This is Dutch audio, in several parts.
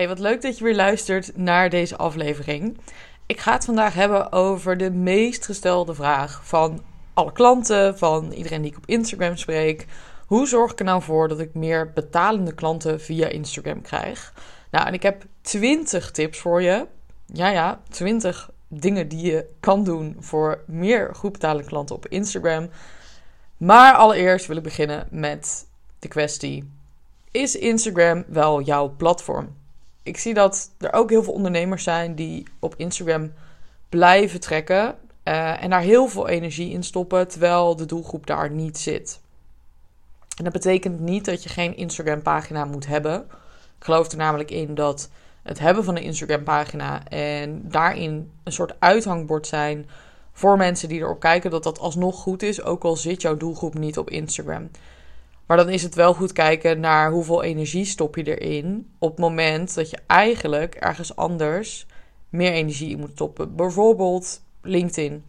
Hey, wat leuk dat je weer luistert naar deze aflevering. Ik ga het vandaag hebben over de meest gestelde vraag van alle klanten, van iedereen die ik op Instagram spreek. Hoe zorg ik er nou voor dat ik meer betalende klanten via Instagram krijg? Nou, en ik heb 20 tips voor je. Ja, ja, 20 dingen die je kan doen voor meer goed betalende klanten op Instagram. Maar allereerst wil ik beginnen met de kwestie: is Instagram wel jouw platform? Ik zie dat er ook heel veel ondernemers zijn die op Instagram blijven trekken uh, en daar heel veel energie in stoppen, terwijl de doelgroep daar niet zit. En dat betekent niet dat je geen Instagram-pagina moet hebben. Ik geloof er namelijk in dat het hebben van een Instagram-pagina en daarin een soort uithangbord zijn voor mensen die erop kijken, dat dat alsnog goed is, ook al zit jouw doelgroep niet op Instagram. Maar dan is het wel goed kijken naar hoeveel energie stop je erin op het moment dat je eigenlijk ergens anders meer energie in moet stoppen. Bijvoorbeeld LinkedIn,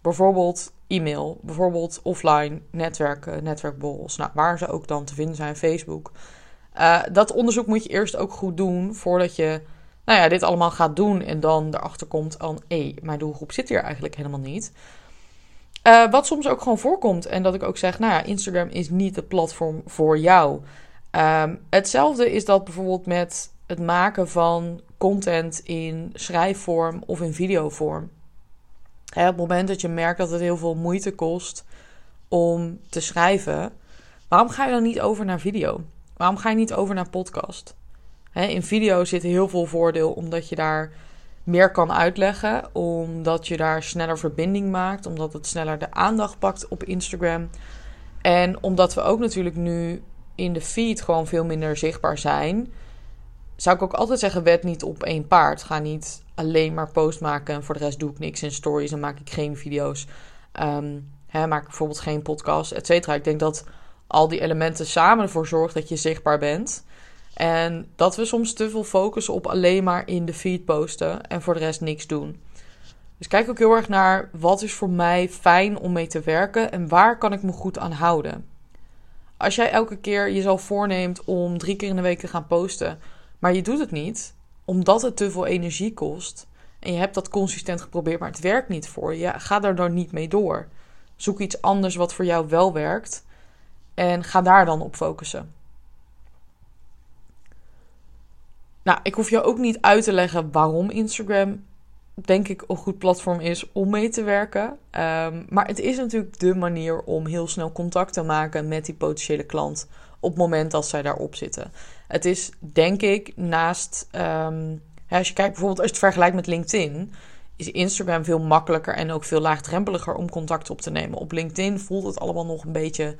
bijvoorbeeld e-mail, bijvoorbeeld offline netwerken, netwerkborrels. Nou, waar ze ook dan te vinden zijn, Facebook. Uh, dat onderzoek moet je eerst ook goed doen voordat je nou ja, dit allemaal gaat doen en dan erachter komt hé, mijn doelgroep zit hier eigenlijk helemaal niet. Uh, wat soms ook gewoon voorkomt. En dat ik ook zeg, nou ja, Instagram is niet het platform voor jou. Um, hetzelfde is dat bijvoorbeeld met het maken van content in schrijfvorm of in videovorm. Hè, op het moment dat je merkt dat het heel veel moeite kost om te schrijven, waarom ga je dan niet over naar video? Waarom ga je niet over naar podcast? Hè, in video zit heel veel voordeel omdat je daar meer kan uitleggen. Omdat je daar sneller verbinding maakt. Omdat het sneller de aandacht pakt op Instagram. En omdat we ook natuurlijk nu in de feed gewoon veel minder zichtbaar zijn. Zou ik ook altijd zeggen, wed niet op één paard. Ga niet alleen maar post maken en voor de rest doe ik niks in stories en maak ik geen video's. Hè, maak ik bijvoorbeeld geen podcast, et cetera. Ik denk dat al die elementen samen ervoor zorgen dat je zichtbaar bent. En dat we soms te veel focussen op alleen maar in de feed posten en voor de rest niks doen. Dus kijk ook heel erg naar wat is voor mij fijn om mee te werken en waar kan ik me goed aan houden. Als jij elke keer jezelf voorneemt om drie keer in de week te gaan posten, maar je doet het niet omdat het te veel energie kost en je hebt dat consistent geprobeerd, maar het werkt niet voor je, ga daar dan niet mee door. Zoek iets anders wat voor jou wel werkt en ga daar dan op focussen. Nou, ik hoef je ook niet uit te leggen waarom Instagram, denk ik, een goed platform is om mee te werken. Um, maar het is natuurlijk de manier om heel snel contact te maken met die potentiële klant op het moment dat zij daarop zitten. Het is, denk ik, naast, um, als je kijkt bijvoorbeeld, als je het vergelijkt met LinkedIn, is Instagram veel makkelijker en ook veel laagdrempeliger om contact op te nemen. Op LinkedIn voelt het allemaal nog een beetje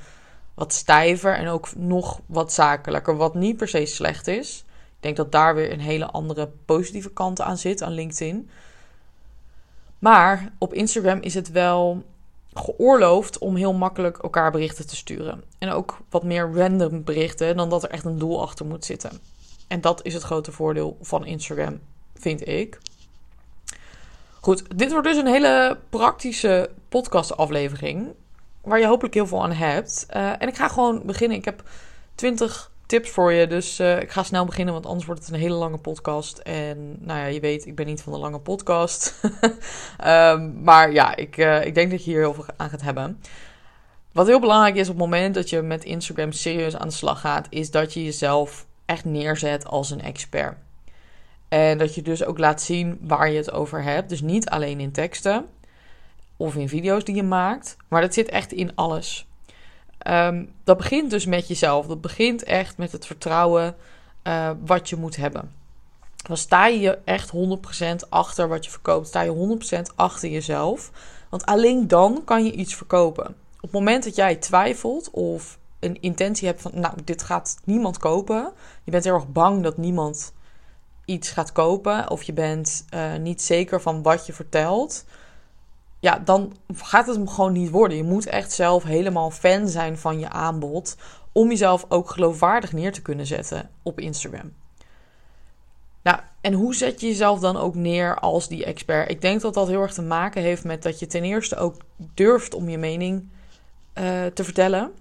wat stijver en ook nog wat zakelijker, wat niet per se slecht is. Denk dat daar weer een hele andere positieve kant aan zit, aan LinkedIn. Maar op Instagram is het wel geoorloofd om heel makkelijk elkaar berichten te sturen. En ook wat meer random berichten dan dat er echt een doel achter moet zitten. En dat is het grote voordeel van Instagram, vind ik. Goed, dit wordt dus een hele praktische podcastaflevering. Waar je hopelijk heel veel aan hebt. Uh, en ik ga gewoon beginnen. Ik heb 20 tips voor je. Dus uh, ik ga snel beginnen, want anders wordt het een hele lange podcast. En nou ja, je weet, ik ben niet van de lange podcast. um, maar ja, ik, uh, ik denk dat je hier heel veel aan gaat hebben. Wat heel belangrijk is op het moment dat je met Instagram serieus aan de slag gaat, is dat je jezelf echt neerzet als een expert. En dat je dus ook laat zien waar je het over hebt. Dus niet alleen in teksten of in video's die je maakt, maar dat zit echt in alles. Um, dat begint dus met jezelf. Dat begint echt met het vertrouwen uh, wat je moet hebben. Dan sta je echt 100% achter wat je verkoopt. Sta je 100% achter jezelf. Want alleen dan kan je iets verkopen. Op het moment dat jij twijfelt of een intentie hebt van, nou, dit gaat niemand kopen. Je bent heel erg bang dat niemand iets gaat kopen. Of je bent uh, niet zeker van wat je vertelt ja, dan gaat het hem gewoon niet worden. Je moet echt zelf helemaal fan zijn van je aanbod. Om jezelf ook geloofwaardig neer te kunnen zetten op Instagram. Nou, en hoe zet je jezelf dan ook neer als die expert? Ik denk dat dat heel erg te maken heeft met dat je ten eerste ook durft om je mening uh, te vertellen.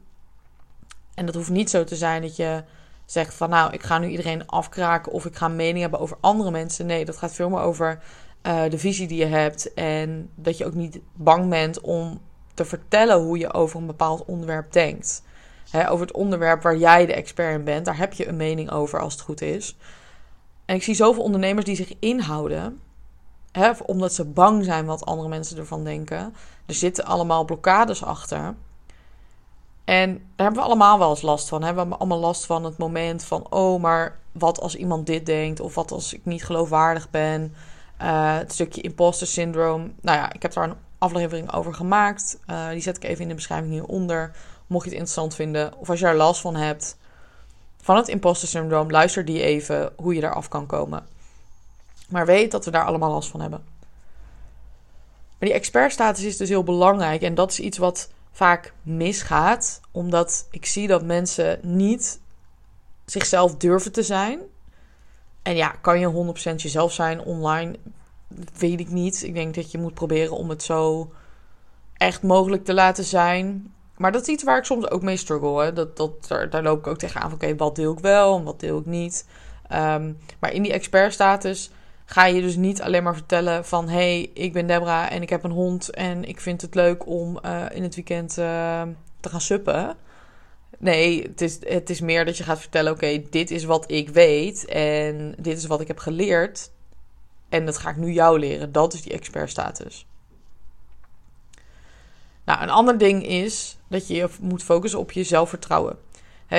En dat hoeft niet zo te zijn dat je zegt van nou, ik ga nu iedereen afkraken of ik ga een mening hebben over andere mensen. Nee, dat gaat veel meer over uh, de visie die je hebt en dat je ook niet bang bent om te vertellen hoe je over een bepaald onderwerp denkt. over het onderwerp waar jij de expert in bent, daar heb je een mening over als het goed is. En ik zie zoveel ondernemers die zich inhouden, omdat ze bang zijn wat andere mensen ervan denken. Er zitten allemaal blokkades achter. En daar hebben we allemaal wel eens last van. We hebben allemaal last van het moment van: oh, maar wat als iemand dit denkt? Of wat als ik niet geloofwaardig ben? Uh, het stukje imposter syndroom. Nou ja, ik heb daar een aflevering over gemaakt. Uh, die zet ik even in de beschrijving hieronder. Mocht je het interessant vinden of als je er last van hebt van het imposter syndroom, luister die even hoe je daar af kan komen. Maar weet dat we daar allemaal last van hebben. Maar die expertstatus is dus heel belangrijk en dat is iets wat vaak misgaat, omdat ik zie dat mensen niet zichzelf durven te zijn. En ja, kan je 100% jezelf zijn online? Weet ik niet. Ik denk dat je moet proberen om het zo echt mogelijk te laten zijn. Maar dat is iets waar ik soms ook mee struggle. Hè. Dat, dat, daar, loop ik ook tegenaan oké, wat deel ik wel en wat deel ik niet. Um, maar in die expertstatus ga je dus niet alleen maar vertellen van... hey, ik ben Debra en ik heb een hond en ik vind het leuk om uh, in het weekend uh, te gaan suppen. Nee, het is, het is meer dat je gaat vertellen... oké, dit is wat ik weet en dit is wat ik heb geleerd... en dat ga ik nu jou leren. Dat is die expertstatus. Nou, een ander ding is dat je moet focussen op je zelfvertrouwen.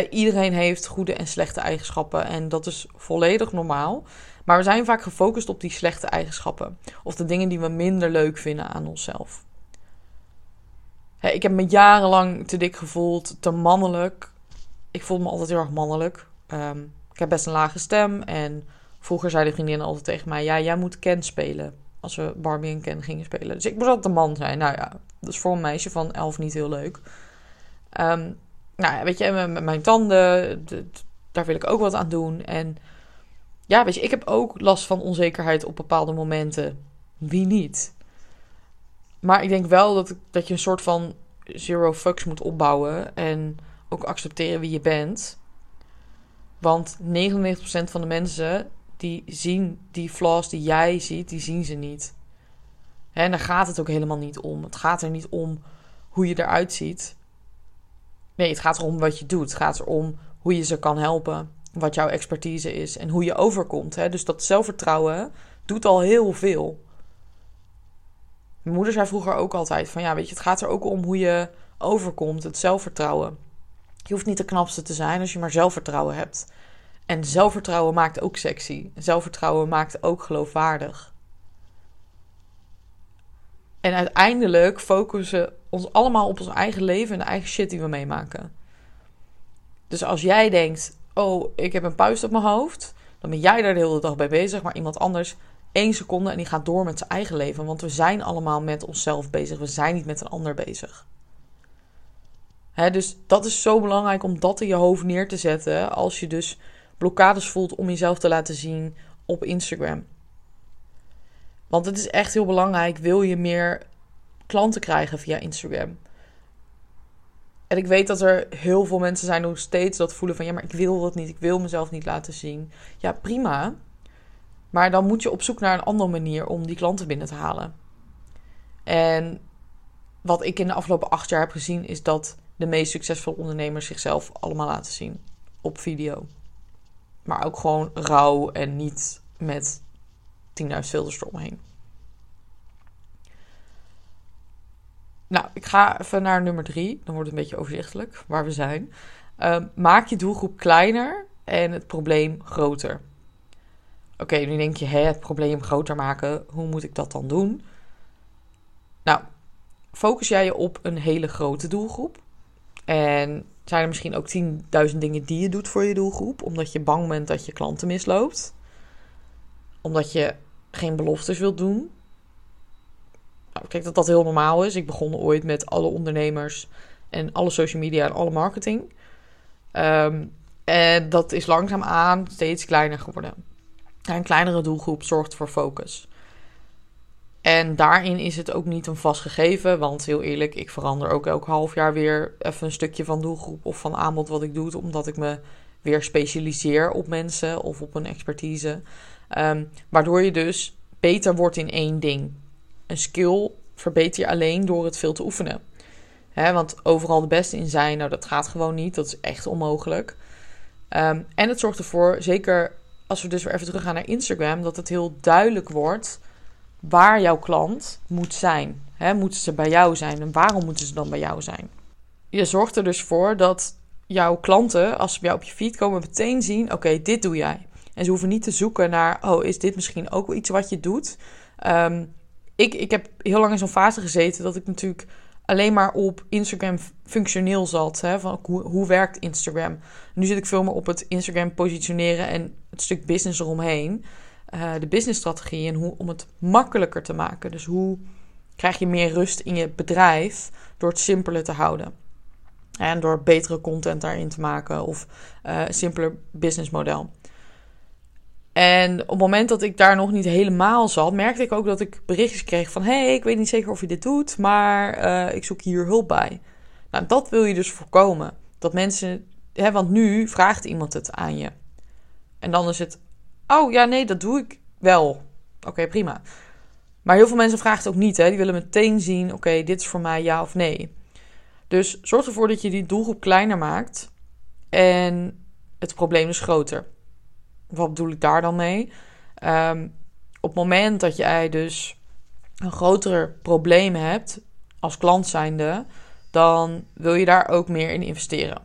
iedereen heeft goede en slechte eigenschappen en dat is volledig normaal. Maar we zijn vaak gefocust op die slechte eigenschappen of de dingen die we minder leuk vinden aan onszelf. Ik heb me jarenlang te dik gevoeld, te mannelijk. Ik voelde me altijd heel erg mannelijk. Ehm, ik heb best een lage stem en vroeger zeiden vriendinnen altijd tegen mij: Ja, jij moet Ken spelen. Als we Barbie en Ken gingen spelen. Dus ik moest altijd een man zijn. Nou ja, dat is voor een meisje van elf niet heel leuk. Um, nou, weet je, met mijn tanden, daar wil ik ook wat aan doen. En ja, weet je, ik heb ook last van onzekerheid op bepaalde momenten. Wie niet? Maar ik denk wel dat, dat je een soort van zero fucks moet opbouwen. En ook accepteren wie je bent. Want 99% van de mensen die zien die flaws die jij ziet, die zien ze niet. En daar gaat het ook helemaal niet om. Het gaat er niet om hoe je eruit ziet. Nee, het gaat erom wat je doet. Het gaat erom hoe je ze kan helpen. Wat jouw expertise is en hoe je overkomt. Hè? Dus dat zelfvertrouwen doet al heel veel. Mijn moeder zei vroeger ook altijd van ja, weet je, het gaat er ook om hoe je overkomt, het zelfvertrouwen. Je hoeft niet de knapste te zijn als je maar zelfvertrouwen hebt. En zelfvertrouwen maakt ook sexy. Zelfvertrouwen maakt ook geloofwaardig. En uiteindelijk focussen ons allemaal op ons eigen leven en de eigen shit die we meemaken. Dus als jij denkt, oh, ik heb een puist op mijn hoofd, dan ben jij daar de hele dag bij bezig, maar iemand anders één seconde en die gaat door met zijn eigen leven. Want we zijn allemaal met onszelf bezig, we zijn niet met een ander bezig. dus dat is zo belangrijk om dat in je hoofd neer te zetten als je dus blokkades voelt om jezelf te laten zien op Instagram. Want het is echt heel belangrijk, wil je meer klanten krijgen via Instagram. En ik weet dat er heel veel mensen zijn nog steeds dat voelen van ja, maar ik wil dat niet, ik wil mezelf niet laten zien. Ja, prima. Maar dan moet je op zoek naar een andere manier om die klanten binnen te halen. En wat ik in de afgelopen acht jaar heb gezien, is dat de meest succesvolle ondernemers zichzelf allemaal laten zien op video. Maar ook gewoon rauw en niet met 10.000 filters eromheen. Nou, ik ga even naar nummer drie. Dan wordt het een beetje overzichtelijk waar we zijn. Ehm, maak je doelgroep kleiner en het probleem groter. Oké, nu denk je, hè, het probleem groter maken. Hoe moet ik dat dan doen? Nou, focus jij je op een hele grote doelgroep. En zijn er misschien ook 10.000 dingen die je doet voor je doelgroep, omdat je bang bent dat je klanten misloopt? Omdat je geen beloftes wilt doen? Nou, dat dat heel normaal is. Ik begon ooit met alle ondernemers en alle social media en alle marketing. Ehm, en dat is langzaamaan steeds kleiner geworden. Een kleinere doelgroep zorgt voor focus. En daarin is het ook niet een vast gegeven. Want heel eerlijk, ik verander ook elk half jaar weer even een stukje van doelgroep of van aanbod wat ik doe. Omdat ik me weer specialiseer op mensen of op een expertise. Ehm, waardoor je dus beter wordt in één ding. Een skill verbeter je alleen door het veel te oefenen. want overal de beste in zijn, nou dat gaat gewoon niet. Dat is echt onmogelijk. Ehm, en het zorgt ervoor, zeker als we dus weer even teruggaan naar Instagram, dat het heel duidelijk wordt waar jouw klant moet zijn. He, moeten ze bij jou zijn en waarom moeten ze dan bij jou zijn? Je zorgt er dus voor dat jouw klanten, als ze bij jou op je feed komen, meteen zien: oké, dit doe jij. En ze hoeven niet te zoeken naar: oh, is dit misschien ook wel iets wat je doet? Ehm, ik, ik heb heel lang in zo'n fase gezeten dat ik natuurlijk alleen maar op Instagram functioneel zat. Hè, van hoe, hoe werkt Instagram? Nu zit ik veel meer op het Instagram positioneren en het stuk business eromheen. Uh, de businessstrategie en hoe om het makkelijker te maken. Dus hoe krijg je meer rust in je bedrijf door het simpeler te houden. En door betere content daarin te maken of uh, een simpeler businessmodel. En op het moment dat ik daar nog niet helemaal zat, merkte ik ook dat ik berichtjes kreeg van: hey, ik weet niet zeker of je dit doet, maar uh, ik zoek hier hulp bij. Nou, dat wil je dus voorkomen. Dat mensen, hè, want nu vraagt iemand het aan je. En dan is het: oh ja, nee, dat doe ik wel. Oké, prima. Maar heel veel mensen vragen het ook niet. Hè? Die willen meteen zien: oké, dit is voor mij ja of nee. Dus zorg ervoor dat je die doelgroep kleiner maakt en het probleem is groter. Wat bedoel ik daar dan mee? Um, op het moment dat jij dus een groter probleem hebt als klant zijnde, dan wil je daar ook meer in investeren.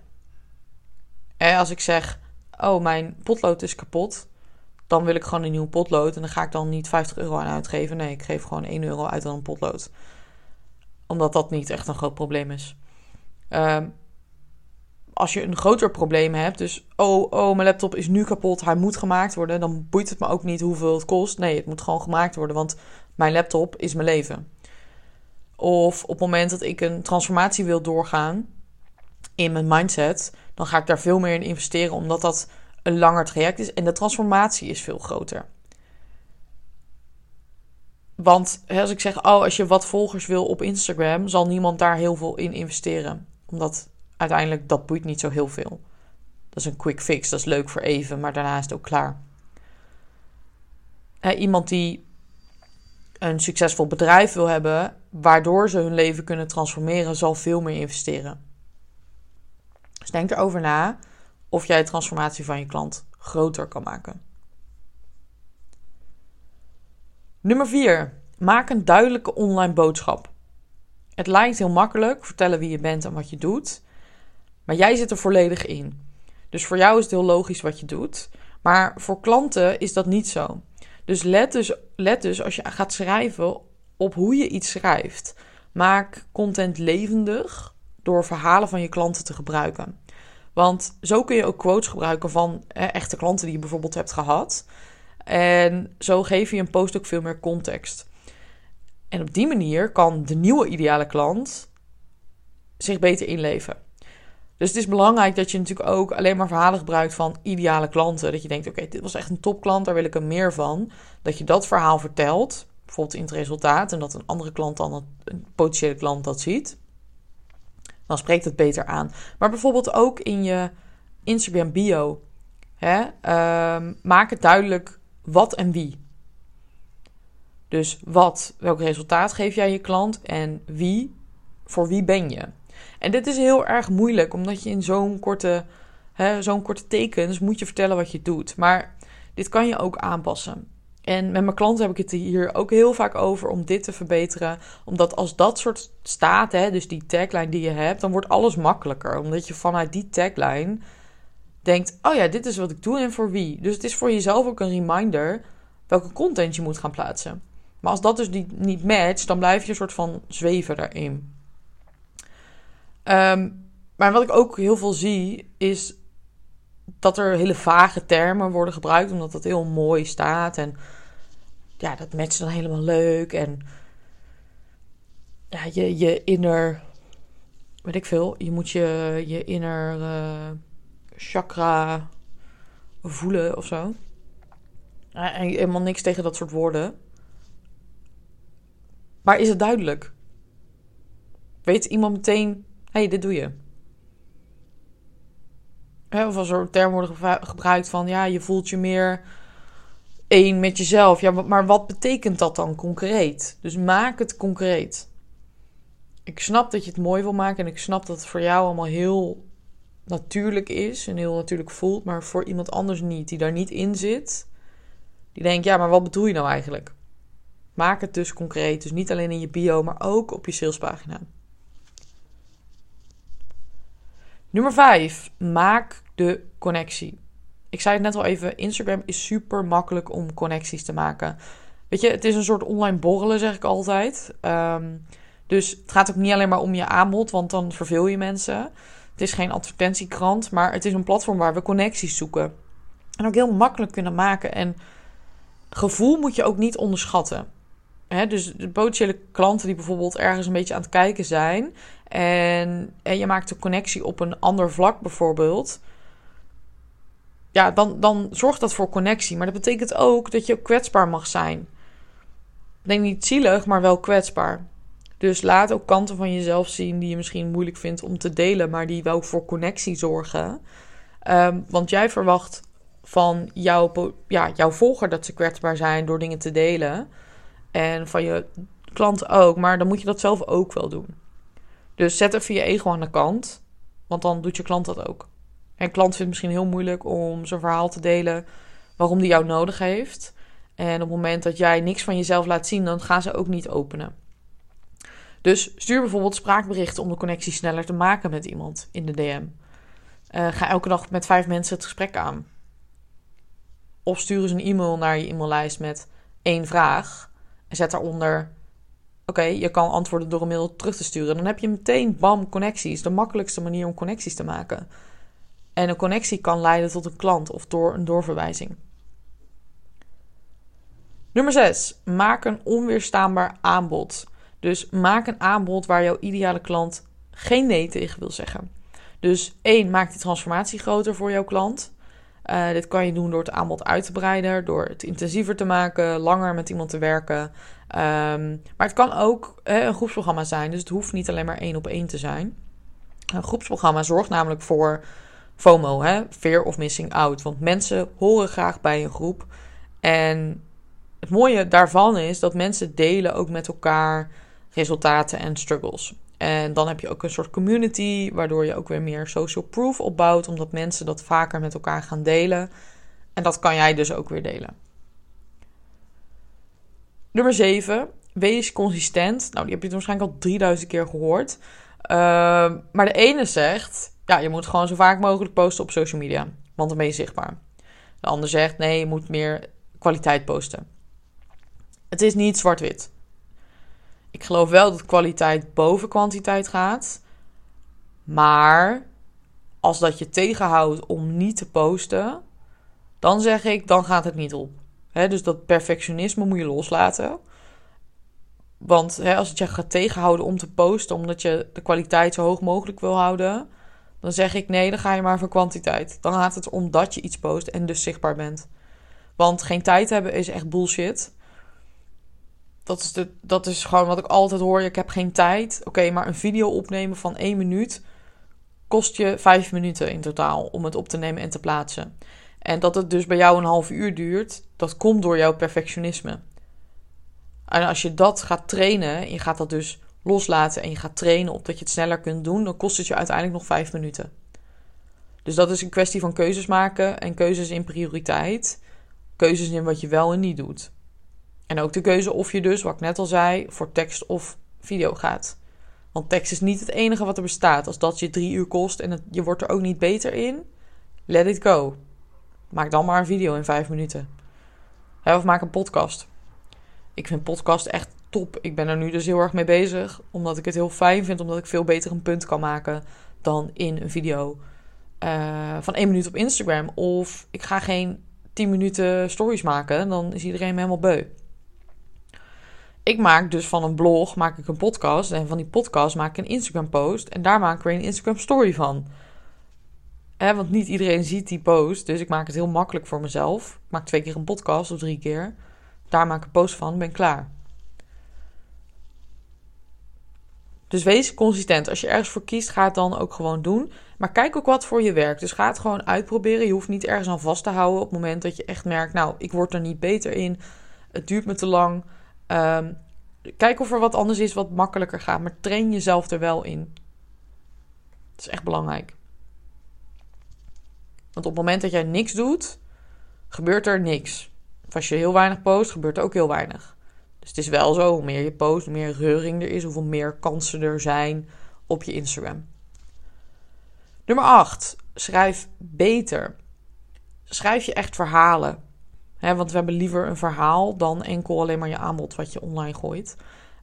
En als ik zeg, oh mijn potlood is kapot, dan wil ik gewoon een nieuw potlood en dan ga ik dan niet 50 euro aan uitgeven. Nee, ik geef gewoon 1 euro uit aan een potlood. Omdat dat niet echt een groot probleem is. Um, als je een groter probleem hebt, dus oh, oh, mijn laptop is nu kapot, hij moet gemaakt worden, dan boeit het me ook niet hoeveel het kost. Nee, het moet gewoon gemaakt worden, want mijn laptop is mijn leven. Of op het moment dat ik een transformatie wil doorgaan in mijn mindset, dan ga ik daar veel meer in investeren, omdat dat een langer traject is en de transformatie is veel groter. Want als ik zeg, oh, als je wat volgers wil op Instagram, zal niemand daar heel veel in investeren. Omdat uiteindelijk dat boeit niet zo heel veel. Dat is een quick fix, dat is leuk voor even, maar daarna is het ook klaar. iemand die een succesvol bedrijf wil hebben, waardoor ze hun leven kunnen transformeren, zal veel meer investeren. Dus denk erover na of jij de transformatie van je klant groter kan maken. Nummer 4. Maak een duidelijke online boodschap. Het lijkt heel makkelijk, vertellen wie je bent en wat je doet. Maar jij zit er volledig in. Dus voor jou is het heel logisch wat je doet. Maar voor klanten is dat niet zo. Dus let dus, let dus als je gaat schrijven op hoe je iets schrijft. Maak content levendig door verhalen van je klanten te gebruiken. Want zo kun je ook quotes gebruiken van echte klanten die je bijvoorbeeld hebt gehad. En zo geef je een post ook veel meer context. En op die manier kan de nieuwe ideale klant zich beter inleven. Dus het is belangrijk dat je natuurlijk ook alleen maar verhalen gebruikt van ideale klanten. Dat je denkt, oké, dit was echt een topklant, daar wil ik er meer van. Dat je dat verhaal vertelt, bijvoorbeeld in het resultaat, en dat een andere klant dan, een potentiële klant dat ziet. Dan spreekt het beter aan. Maar bijvoorbeeld ook in je Instagram bio. Hè, ehm, maak het duidelijk wat en wie. Dus wat, welk resultaat geef jij je klant en wie, voor wie ben je? En dit is heel erg moeilijk, omdat je in zo'n korte, zo'n korte tekens moet je vertellen wat je doet. Maar dit kan je ook aanpassen. En met mijn klanten heb ik het hier ook heel vaak over om dit te verbeteren. Omdat als dat soort staat, hè, dus die tagline die je hebt, dan wordt alles makkelijker. Omdat je vanuit die tagline denkt: oh ja, dit is wat ik doe en voor wie. Dus het is voor jezelf ook een reminder welke content je moet gaan plaatsen. Maar als dat dus niet matcht, dan blijf je een soort van zweven daarin. Ehm, maar wat ik ook heel veel zie, is dat er hele vage termen worden gebruikt, omdat dat heel mooi staat. En ja, dat matcht dan helemaal leuk. En ja, je, je inner, weet ik veel, je moet je, je inner uh, chakra voelen of zo. En helemaal niks tegen dat soort woorden. Maar is het duidelijk? Weet iemand meteen hey, dit doe je. Of als er term worden gebruikt van ja, je voelt je meer één met jezelf. Ja, maar wat betekent dat dan concreet? Dus maak het concreet. Ik snap dat je het mooi wil maken en ik snap dat het voor jou allemaal heel natuurlijk is en heel natuurlijk voelt, maar voor iemand anders niet, die daar niet in zit, die denkt, ja, maar wat bedoel je nou eigenlijk? Maak het dus concreet. Dus niet alleen in je bio, maar ook op je salespagina. Nummer 5. Maak de connectie. Ik zei het net al even, Instagram is super makkelijk om connecties te maken. Weet je, het is een soort online borrelen, zeg ik altijd. Ehm, dus het gaat ook niet alleen maar om je aanbod, want dan verveel je mensen. Het is geen advertentiekrant, maar het is een platform waar we connecties zoeken. En ook heel makkelijk kunnen maken. En gevoel moet je ook niet onderschatten. Dus de potentiële klanten die bijvoorbeeld ergens een beetje aan het kijken zijn. En, en je maakt een connectie op een ander vlak bijvoorbeeld. Ja, dan, dan zorgt dat voor connectie. Maar dat betekent ook dat je kwetsbaar mag zijn. Denk niet zielig, maar wel kwetsbaar. Dus laat ook kanten van jezelf zien die je misschien moeilijk vindt om te delen, maar die wel voor connectie zorgen. Um, want jij verwacht van jouw, ja, jouw volger dat ze kwetsbaar zijn door dingen te delen. En van je klant ook. Maar dan moet je dat zelf ook wel doen. Dus zet even je ego aan de kant. Want dan doet je klant dat ook. En klant vindt het misschien heel moeilijk om zijn verhaal te delen. Waarom die jou nodig heeft. En op het moment dat jij niks van jezelf laat zien, dan gaan ze ook niet openen. Dus stuur bijvoorbeeld spraakberichten om de connectie sneller te maken met iemand in de DM. Uh, ga elke dag met vijf mensen het gesprek aan. Of stuur eens een e-mail naar je e-maillijst met één vraag. Zet daaronder: Oké, je kan antwoorden door een mail terug te sturen. Dan heb je meteen bam connecties. De makkelijkste manier om connecties te maken. En een connectie kan leiden tot een klant of door een doorverwijzing. Nummer 6. Maak een onweerstaanbaar aanbod. Dus maak een aanbod waar jouw ideale klant geen nee tegen wil zeggen. Dus één, maak die transformatie groter voor jouw klant. Uh, dit kan je doen door het aanbod uit te breiden, door het intensiever te maken, langer met iemand te werken. Um, maar het kan ook een groepsprogramma zijn, dus het hoeft niet alleen maar één op één te zijn. Een groepsprogramma zorgt namelijk voor FOMO, hè, fear of missing out. Want mensen horen graag bij een groep. En het mooie daarvan is dat mensen delen ook met elkaar resultaten en struggles. En dan heb je ook een soort community, waardoor je ook weer meer social proof opbouwt, omdat mensen dat vaker met elkaar gaan delen. En dat kan jij dus ook weer delen. Nummer 7. Wees consistent. Nou, die heb je waarschijnlijk al 3000 keer gehoord. Ehm, maar de ene zegt, ja, je moet gewoon zo vaak mogelijk posten op social media, want dan ben je zichtbaar. De ander zegt, nee, je moet meer kwaliteit posten. Het is niet zwart-wit. Ik geloof wel dat kwaliteit boven kwantiteit gaat. Maar als dat je tegenhoudt om niet te posten, dan zeg ik, dan gaat het niet op. dus dat perfectionisme moet je loslaten. Want als het je gaat tegenhouden om te posten, omdat je de kwaliteit zo hoog mogelijk wil houden, dan zeg ik nee, dan ga je maar voor kwantiteit. Dan gaat het om dat je iets post en dus zichtbaar bent. Want geen tijd hebben is echt bullshit. Dat is, de, dat is gewoon wat ik altijd hoor. Ik heb geen tijd. Oké, maar een video opnemen van één minuut kost je vijf minuten in totaal om het op te nemen en te plaatsen. En dat het dus bij jou een half uur duurt, dat komt door jouw perfectionisme. En als je dat gaat trainen, en je gaat dat dus loslaten en je gaat trainen op dat je het sneller kunt doen, dan kost het je uiteindelijk nog vijf minuten. Dus dat is een kwestie van keuzes maken en keuzes in prioriteit. Keuzes in wat je wel en niet doet. En ook de keuze of je dus, wat ik net al zei, voor tekst of video gaat. Want tekst is niet het enige wat er bestaat. Als dat je drie uur kost en je wordt er ook niet beter in, let it go. Maak dan maar een video in vijf minuten. Of maak een podcast. Ik vind podcast echt top. Ik ben er nu dus heel erg mee bezig. Omdat ik het heel fijn vind. Omdat ik veel beter een punt kan maken dan in een video uh, van één minuut op Instagram. Of ik ga geen tien minuten stories maken. Dan is iedereen me helemaal beu ik maak dus van een blog maak ik een podcast. En van die podcast maak ik een Instagram post. En daar maak ik weer een Instagram story van. want niet iedereen ziet die post. Dus ik maak het heel makkelijk voor mezelf. Ik maak twee keer een podcast of drie keer. Daar maak ik een post van. Ben klaar. Dus wees consistent. Als je ergens voor kiest, ga het dan ook gewoon doen. Maar kijk ook wat voor je werkt. Dus ga het gewoon uitproberen. Je hoeft niet ergens aan vast te houden op het moment dat je echt merkt... nou, ik word er niet beter in. Het duurt me te lang. Um, kijk of er wat anders is wat makkelijker gaat. Maar train jezelf er wel in. Dat is echt belangrijk. Want op het moment dat jij niks doet, gebeurt er niks. Of als je heel weinig post, gebeurt er ook heel weinig. Dus het is wel zo, hoe meer je post, hoe meer reuring er is, hoeveel meer kansen er zijn op je Instagram. Nummer 8. Schrijf beter. Schrijf je echt verhalen. Want we hebben liever een verhaal dan enkel alleen maar je aanbod wat je online gooit.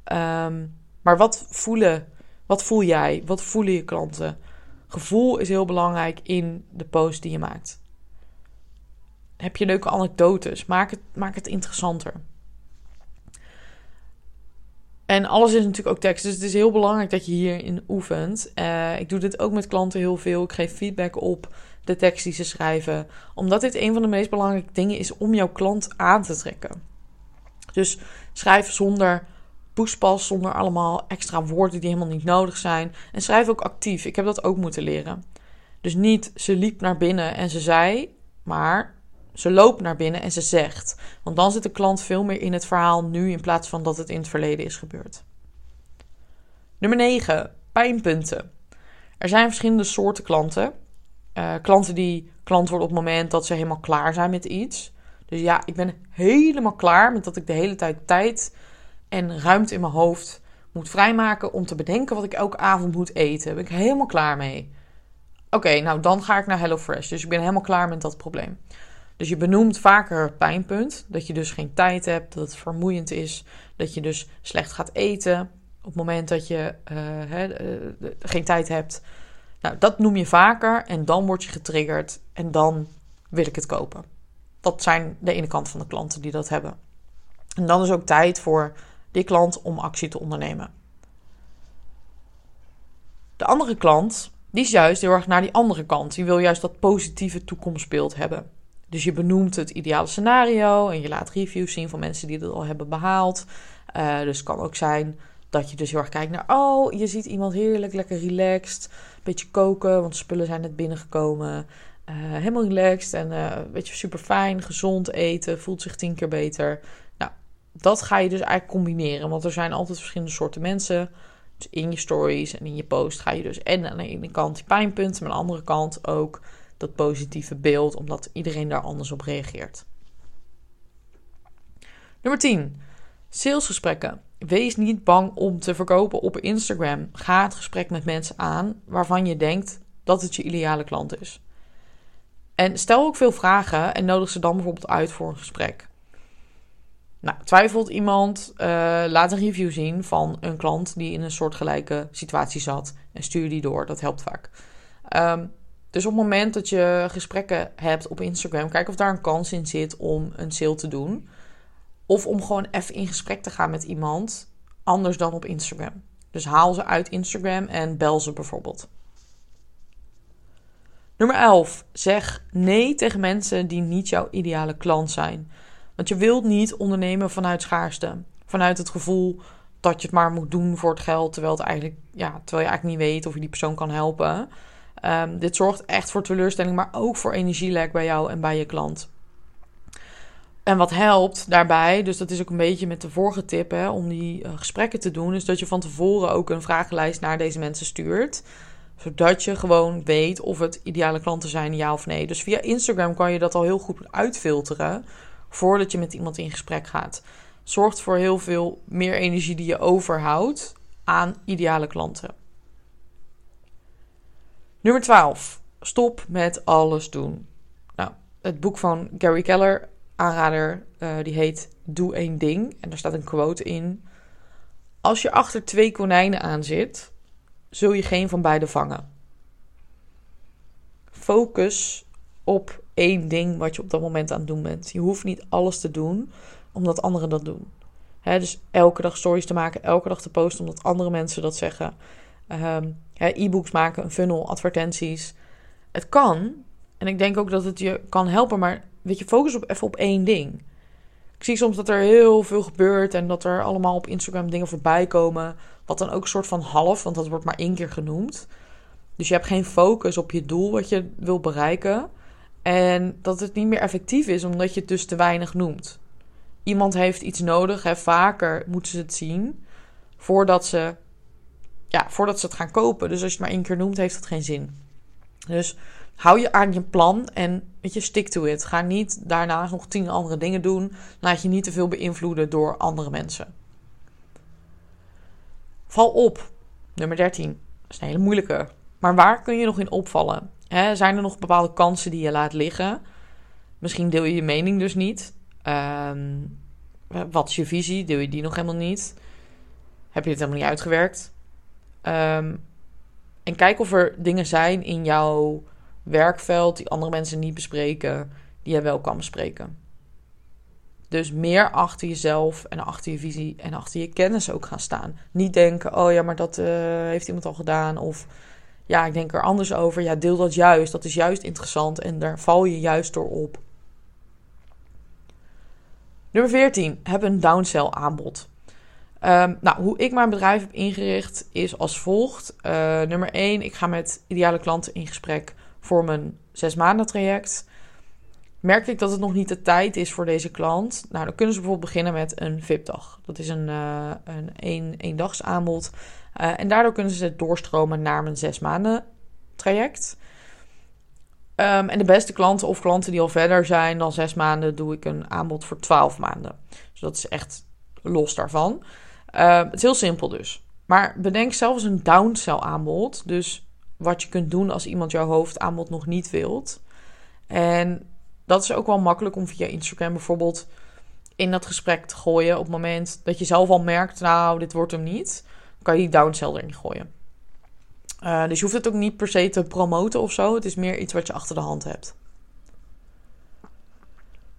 Ehm, maar wat voelen, wat voel jij? Wat voelen je klanten? Gevoel is heel belangrijk in de post die je maakt. Heb je leuke anekdotes? Maak het, maak het interessanter. En alles is natuurlijk ook tekst. Dus het is heel belangrijk dat je hierin oefent. Uh, ik doe dit ook met klanten heel veel. Ik geef feedback op de tekst die ze schrijven. Omdat dit een van de meest belangrijke dingen is om jouw klant aan te trekken. Dus schrijf zonder poespas, zonder allemaal extra woorden die helemaal niet nodig zijn. En schrijf ook actief. Ik heb dat ook moeten leren. Dus niet ze liep naar binnen en ze zei, maar ze loopt naar binnen en ze zegt. Want dan zit de klant veel meer in het verhaal nu in plaats van dat het in het verleden is gebeurd. Nummer 9. Pijnpunten. Er zijn verschillende soorten klanten. Uh, klanten die klant worden op het moment dat ze helemaal klaar zijn met iets. Dus ja, ik ben helemaal klaar met dat ik de hele tijd tijd en ruimte in mijn hoofd moet vrijmaken om te bedenken wat ik elke avond moet eten. Daar ben ik helemaal klaar mee. Oké, nou dan ga ik naar HelloFresh. Dus ik ben helemaal klaar met dat probleem. Dus je benoemt vaker pijnpunt. Dat je dus geen tijd hebt, dat het vermoeiend is. Dat je dus slecht gaat eten op het moment dat je uh, geen tijd hebt. Nou, dat noem je vaker en dan word je getriggerd en dan wil ik het kopen. Dat zijn de ene kant van de klanten die dat hebben. En dan is ook tijd voor die klant om actie te ondernemen. De andere klant, die is juist heel erg naar die andere kant. Die wil juist dat positieve toekomstbeeld hebben. Dus je benoemt het ideale scenario en je laat reviews zien van mensen die het al hebben behaald. Uh, dus het kan ook zijn dat je dus heel erg kijkt naar, oh, je ziet iemand heerlijk, lekker relaxed, beetje koken, want spullen zijn net binnengekomen. Uh, helemaal relaxed en uh, een beetje super fijn, gezond eten, voelt zich tien keer beter. Nou, dat ga je dus eigenlijk combineren, want er zijn altijd verschillende soorten mensen. Dus in je stories en in je post ga je dus en aan de ene kant die pijnpunten, maar aan de andere kant ook dat positieve beeld, omdat iedereen daar anders op reageert. Nummer 10. Salesgesprekken. Wees niet bang om te verkopen op Instagram. Ga het gesprek met mensen aan waarvan je denkt dat het je ideale klant is. En stel ook veel vragen en nodig ze dan bijvoorbeeld uit voor een gesprek. Nou, twijfelt iemand, uh, laat een review zien van een klant die in een soortgelijke situatie zat en stuur die door. Dat helpt vaak. Um, dus op het moment dat je gesprekken hebt op Instagram, kijk of daar een kans in zit om een sale te doen. Of om gewoon even in gesprek te gaan met iemand anders dan op Instagram. Dus haal ze uit Instagram en bel ze bijvoorbeeld. Nummer 11. Zeg nee tegen mensen die niet jouw ideale klant zijn. Want je wilt niet ondernemen vanuit schaarste. Vanuit het gevoel dat je het maar moet doen voor het geld. Terwijl, het eigenlijk, ja, terwijl je eigenlijk niet weet of je die persoon kan helpen. Um, dit zorgt echt voor teleurstelling, maar ook voor energielek bij jou en bij je klant. En wat helpt daarbij, dus dat is ook een beetje met de vorige tip hè, om die uh, gesprekken te doen, is dat je van tevoren ook een vragenlijst naar deze mensen stuurt. Zodat je gewoon weet of het ideale klanten zijn, ja of nee. Dus via Instagram kan je dat al heel goed uitfilteren voordat je met iemand in gesprek gaat. Zorgt voor heel veel meer energie die je overhoudt aan ideale klanten. Nummer 12. Stop met alles doen. Nou, het boek van Gary Keller, aanrader, uh, die heet Doe één ding. En daar staat een quote in. Als je achter twee konijnen aan zit, zul je geen van beide vangen. Focus op één ding wat je op dat moment aan het doen bent. Je hoeft niet alles te doen omdat anderen dat doen. dus elke dag stories te maken, elke dag te posten omdat andere mensen dat zeggen. Um, e-books maken, een funnel, advertenties. Het kan. En ik denk ook dat het je kan helpen, maar weet je, focus op even op één ding. Ik zie soms dat er heel veel gebeurt en dat er allemaal op Instagram dingen voorbij komen. Wat dan ook een soort van half, want dat wordt maar één keer genoemd. Dus je hebt geen focus op je doel wat je wil bereiken. En dat het niet meer effectief is omdat je het dus te weinig noemt. Iemand heeft iets nodig, hè, vaker moeten ze het zien voordat ze, ja, voordat ze het gaan kopen. Dus als je het maar één keer noemt, heeft dat geen zin. Dus hou je aan je plan en weet je, stick to it. Ga niet daarnaast nog tien andere dingen doen. Laat je niet te veel beïnvloeden door andere mensen. Val op. Nummer 13. Dat is een hele moeilijke. Maar waar kun je nog in opvallen? zijn er nog bepaalde kansen die je laat liggen? Misschien deel je je mening dus niet. Ehm, wat is je visie? Deel je die nog helemaal niet? Heb je het helemaal niet uitgewerkt? Ehm, en kijk of er dingen zijn in jouw werkveld die andere mensen niet bespreken, die jij wel kan bespreken. Dus meer achter jezelf en achter je visie en achter je kennis ook gaan staan. Niet denken, oh ja, maar dat uh, heeft iemand al gedaan. Of ja, ik denk er anders over. Ja, deel dat juist. Dat is juist interessant en daar val je juist door op. Nummer 14. Heb een downsell aanbod. Um, nou, hoe ik mijn bedrijf heb ingericht is als volgt. Uh, nummer 1. Ik ga met ideale klanten in gesprek voor mijn zes maanden traject. Merk ik dat het nog niet de tijd is voor deze klant? Nou, dan kunnen ze bijvoorbeeld beginnen met een VIP-dag. Dat is een, uh, een een, eendags aanbod. Uh, en daardoor kunnen ze doorstromen naar mijn zes maanden traject. Um, en de beste klanten of klanten die al verder zijn dan zes maanden, doe ik een aanbod voor twaalf maanden. Dus dat is echt los daarvan. Uh, het is heel simpel dus. Maar bedenk zelfs een downsell aanbod. Dus wat je kunt doen als iemand jouw hoofdaanbod nog niet wilt. En dat is ook wel makkelijk om via Instagram bijvoorbeeld in dat gesprek te gooien. Op het moment dat je zelf al merkt, nou, dit wordt hem niet, kan je die downsell erin gooien. Uh, dus je hoeft het ook niet per se te promoten of zo. Het is meer iets wat je achter de hand hebt.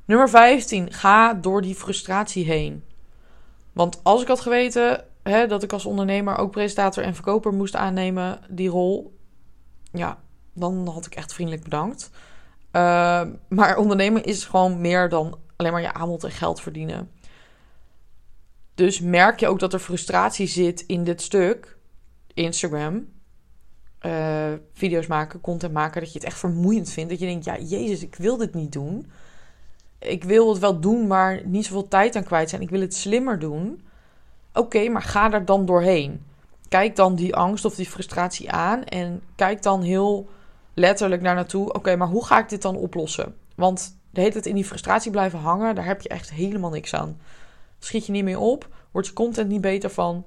Nummer 15. Ga door die frustratie heen. Want als ik had geweten hè, dat ik als ondernemer ook presentator en verkoper moest aannemen, die rol, ja, dan had ik echt vriendelijk bedankt. Uh, maar ondernemen is gewoon meer dan alleen maar je aanbod en geld verdienen. Dus merk je ook dat er frustratie zit in dit stuk, Instagram, uh, video's maken, content maken, dat je het echt vermoeiend vindt. Dat je denkt, ja, Jezus, ik wil dit niet doen. Ik wil het wel doen, maar niet zoveel tijd aan kwijt zijn. Ik wil het slimmer doen. Oké, maar ga er dan doorheen. Kijk dan die angst of die frustratie aan en kijk dan heel letterlijk naar naartoe. Oké, maar hoe ga ik dit dan oplossen? Want de hele tijd in die frustratie blijven hangen, daar heb je echt helemaal niks aan. Schiet je niet meer op, wordt je content niet beter van um,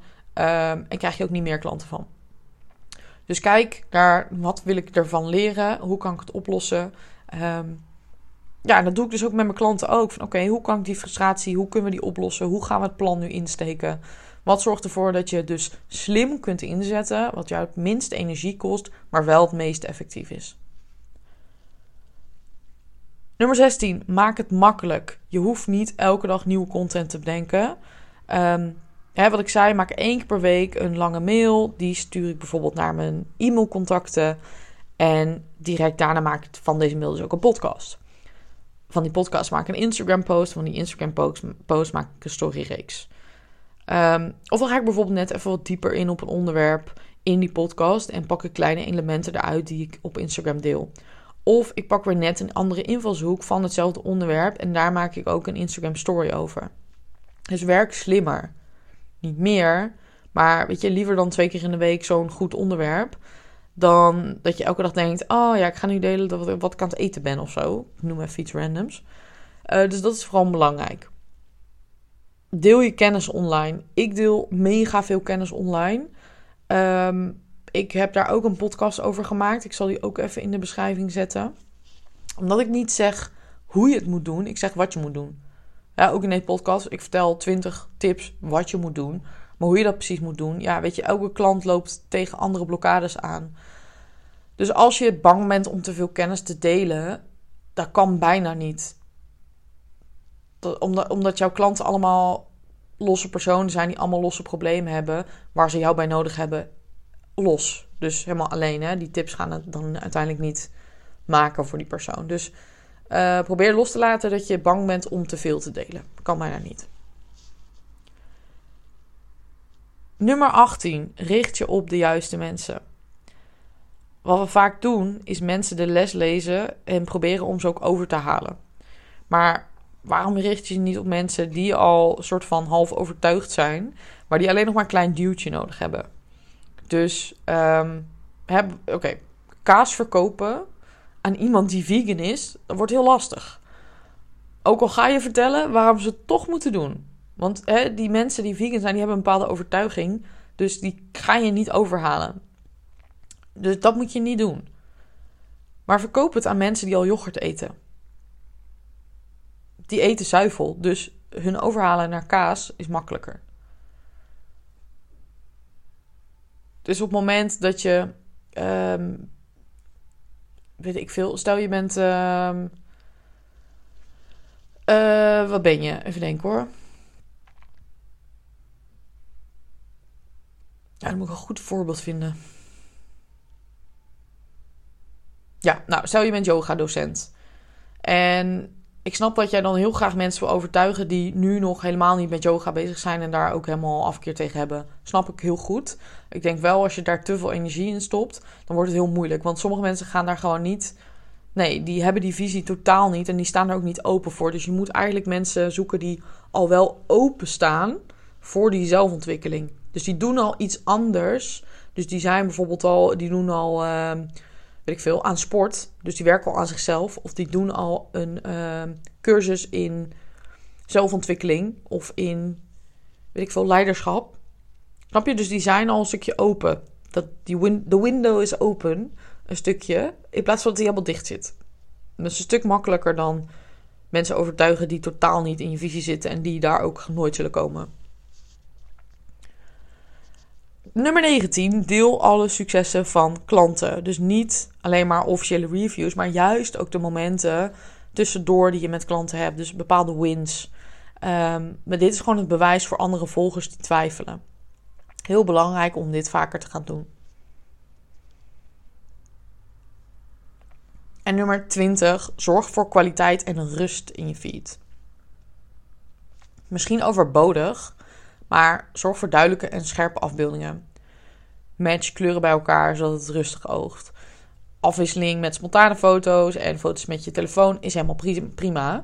en krijg je ook niet meer klanten van. Dus kijk naar wat wil ik ervan leren, hoe kan ik het oplossen. Um, ja, dat doe ik dus ook met mijn klanten ook. Van oké, hoe kan ik die frustratie, hoe kunnen we die oplossen? Hoe gaan we het plan nu insteken? Wat zorgt ervoor dat je dus slim kunt inzetten, wat jou het minste energie kost, maar wel het meest effectief is? Nummer 16. Maak het makkelijk. Je hoeft niet elke dag nieuwe content te bedenken. Um, hè, wat ik zei, maak één keer per week een lange mail. Die stuur ik bijvoorbeeld naar mijn e-mailcontacten. En direct daarna maak ik van deze mail dus ook een podcast. Van die podcast maak ik een Instagram post. Van die Instagram post maak ik een storyreeks. Um, of dan ga ik bijvoorbeeld net even wat dieper in op een onderwerp in die podcast en pak ik kleine elementen eruit die ik op Instagram deel. Of ik pak weer net een andere invalshoek van hetzelfde onderwerp en daar maak ik ook een Instagram story over. Dus werk slimmer. Niet meer, maar weet je, liever dan twee keer in de week zo'n goed onderwerp. Dan dat je elke dag denkt: Oh ja, ik ga nu delen dat wat ik aan het eten ben of zo. Ik noem even iets randoms. Uh, dus dat is vooral belangrijk deel je kennis online. Ik deel mega veel kennis online. Ehm, ik heb daar ook een podcast over gemaakt. Ik zal die ook even in de beschrijving zetten. Omdat ik niet zeg hoe je het moet doen, ik zeg wat je moet doen. Ja, ook in deze podcast. Ik vertel 20 tips wat je moet doen. Maar hoe je dat precies moet doen, ja, weet je, elke klant loopt tegen andere blokkades aan. Dus als je bang bent om te veel kennis te delen, dat kan bijna niet omdat, omdat jouw klanten allemaal losse personen zijn die allemaal losse problemen hebben, waar ze jou bij nodig hebben, los. Dus helemaal alleen. Hè? Die tips gaan het dan uiteindelijk niet maken voor die persoon. Dus Uh, probeer los te laten dat je bang bent om te veel te delen. Kan bijna niet. Nummer 18. Richt je op de juiste mensen. Wat we vaak doen, is mensen de les lezen en proberen om ze ook over te halen. Maar waarom richt je je niet op mensen die al soort van half overtuigd zijn, maar die alleen nog maar een klein duwtje nodig hebben? Dus, um, oké, kaas verkopen aan iemand die vegan is, dat wordt heel lastig. Ook al ga je vertellen waarom ze het toch moeten doen. Want hè, die mensen die vegan zijn, die hebben een bepaalde overtuiging. Dus die ga je niet overhalen. Dus dat moet je niet doen. Maar verkoop het aan mensen die al yoghurt eten. Die eten zuivel. Dus hun overhalen naar kaas is makkelijker. Dus op het moment dat je. Ehm, weet ik veel. Stel je bent. Uh, wat ben je? Even denken hoor. Dan moet ik een goed voorbeeld vinden. Ja, nou, stel je bent yoga-docent. En ik snap dat jij dan heel graag mensen wil overtuigen die nu nog helemaal niet met yoga bezig zijn en daar ook helemaal afkeer tegen hebben. Snap ik heel goed. Ik denk wel, als je daar te veel energie in stopt, dan wordt het heel moeilijk. Want sommige mensen gaan daar gewoon niet. Nee, die hebben die visie totaal niet en die staan er ook niet open voor. Dus je moet eigenlijk mensen zoeken die al wel open staan voor die zelfontwikkeling. Dus die doen al iets anders. Dus die zijn bijvoorbeeld al, die doen al, uh, ik veel, aan sport. Dus die werken al aan zichzelf. Of die doen al een uh, cursus in zelfontwikkeling of in, weet ik veel, leiderschap. Snap je? Dus die zijn al een stukje open. Dat die win de window is open, een stukje, in plaats van dat die helemaal dicht zit. Dat is een stuk makkelijker dan mensen overtuigen die totaal niet in je visie zitten en die daar ook nooit zullen komen. Nummer 19. Deel alle successen van klanten. Dus niet alleen maar officiële reviews, maar juist ook de momenten tussendoor die je met klanten hebt. Dus bepaalde wins. Um, maar dit is gewoon het bewijs voor andere volgers die twijfelen. Heel belangrijk om dit vaker te gaan doen. En nummer 20. Zorg voor kwaliteit en rust in je feed. Misschien overbodig, maar zorg voor duidelijke en scherpe afbeeldingen. Match kleuren bij elkaar zodat het rustig oogt. Afwisseling met spontane foto's en foto's met je telefoon is helemaal prima.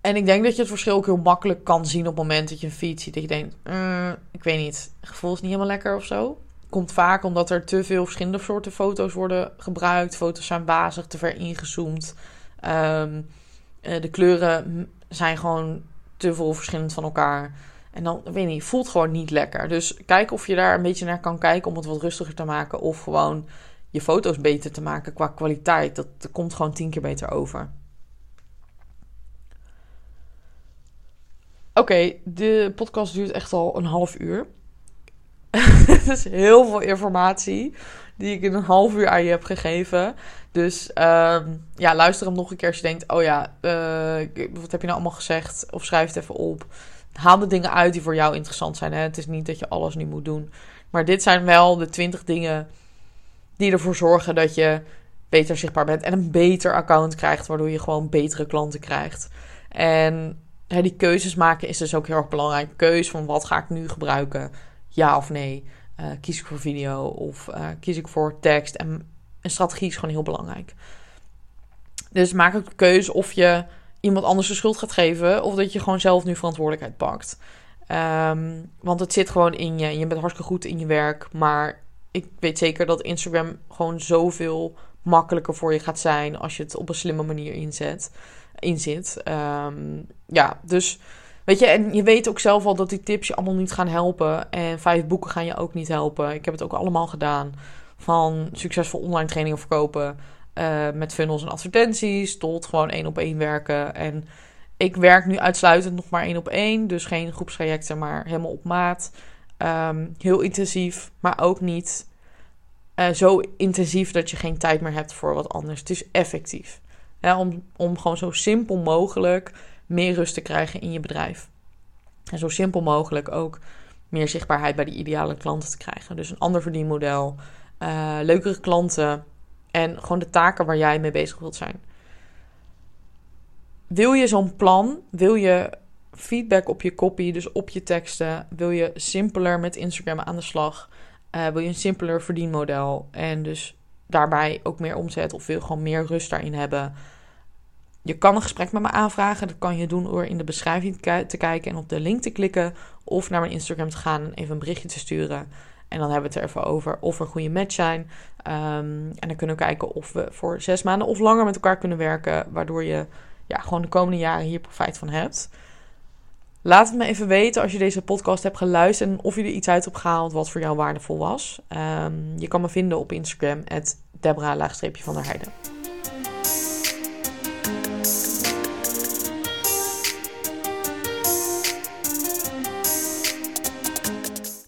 En ik denk dat je het verschil ook heel makkelijk kan zien op het moment dat je een feed ziet. Dat je denkt, mm, ik weet niet, het gevoel is niet helemaal lekker of zo. Komt vaak omdat er te veel verschillende soorten foto's worden gebruikt. Foto's zijn bazig, te ver ingezoomd. Ehm, eh, de kleuren zijn gewoon te veel verschillend van elkaar. En dan, weet niet, voelt gewoon niet lekker. Dus kijk of je daar een beetje naar kan kijken om het wat rustiger te maken. Of gewoon je foto's beter te maken qua kwaliteit. Dat, komt gewoon tien keer beter over. Oké, de podcast duurt echt al een half uur. Het is heel veel informatie die ik in een half uur aan je heb gegeven. Dus uh, ja, luister hem nog een keer als je denkt: oh ja, uh, wat heb je nou allemaal gezegd? Of schrijf het even op. Haal de dingen uit die voor jou interessant zijn. Hè? Het is niet dat je alles nu moet doen. Maar dit zijn wel de 20 dingen die ervoor zorgen dat je beter zichtbaar bent en een beter account krijgt, waardoor je gewoon betere klanten krijgt. En hè, die keuzes maken is dus ook heel erg belangrijk. Keus van wat ga ik nu gebruiken, ja of nee. Uh, kies ik voor video of uh, kies ik voor tekst? En een strategie is gewoon heel belangrijk. Dus maak ook de keuze of je iemand anders de schuld gaat geven of dat je gewoon zelf nu verantwoordelijkheid pakt. Um, want het zit gewoon in je. Je bent hartstikke goed in je werk, maar ik weet zeker dat Instagram gewoon zoveel makkelijker voor je gaat zijn als je het op een slimme manier inzet, inzit. Um, ja, dus Weet je, en je weet ook zelf al dat die tips je allemaal niet gaan helpen. En vijf boeken gaan je ook niet helpen. Ik heb het ook allemaal gedaan. Van succesvol online trainingen verkopen. Uh, met funnels en advertenties. Tot gewoon één op één werken. En ik werk nu uitsluitend nog maar één op één. Dus geen groepstrajecten, maar helemaal op maat. Um, heel intensief, maar ook niet uh, zo intensief dat je geen tijd meer hebt voor wat anders. Het is effectief. Om, om gewoon zo simpel mogelijk meer rust te krijgen in je bedrijf. En zo simpel mogelijk ook meer zichtbaarheid bij die ideale klanten te krijgen. Dus een ander verdienmodel, uh, leukere klanten En gewoon de taken waar jij mee bezig wilt zijn. Wil je zo'n plan? Wil je feedback op je copy, dus op je teksten? Wil je simpeler met Instagram aan de slag? Uh, wil je een simpeler verdienmodel? En dus daarbij ook meer omzet of wil gewoon meer rust daarin hebben? Je kan een gesprek met me aanvragen. Dat kan je doen door in de beschrijving te kijken en op de link te klikken. Of naar mijn Instagram te gaan en even een berichtje te sturen. En dan hebben we het er even over of we een goede match zijn. Um, en dan kunnen we kijken of we voor zes maanden of langer met elkaar kunnen werken. Waardoor je ja, gewoon de komende jaren hier profijt van hebt. Laat het me even weten als je deze podcast hebt geluisterd en of je er iets uit hebt gehaald wat voor jou waardevol was. Um, je kan me vinden op Instagram, Debra-van der Heijden.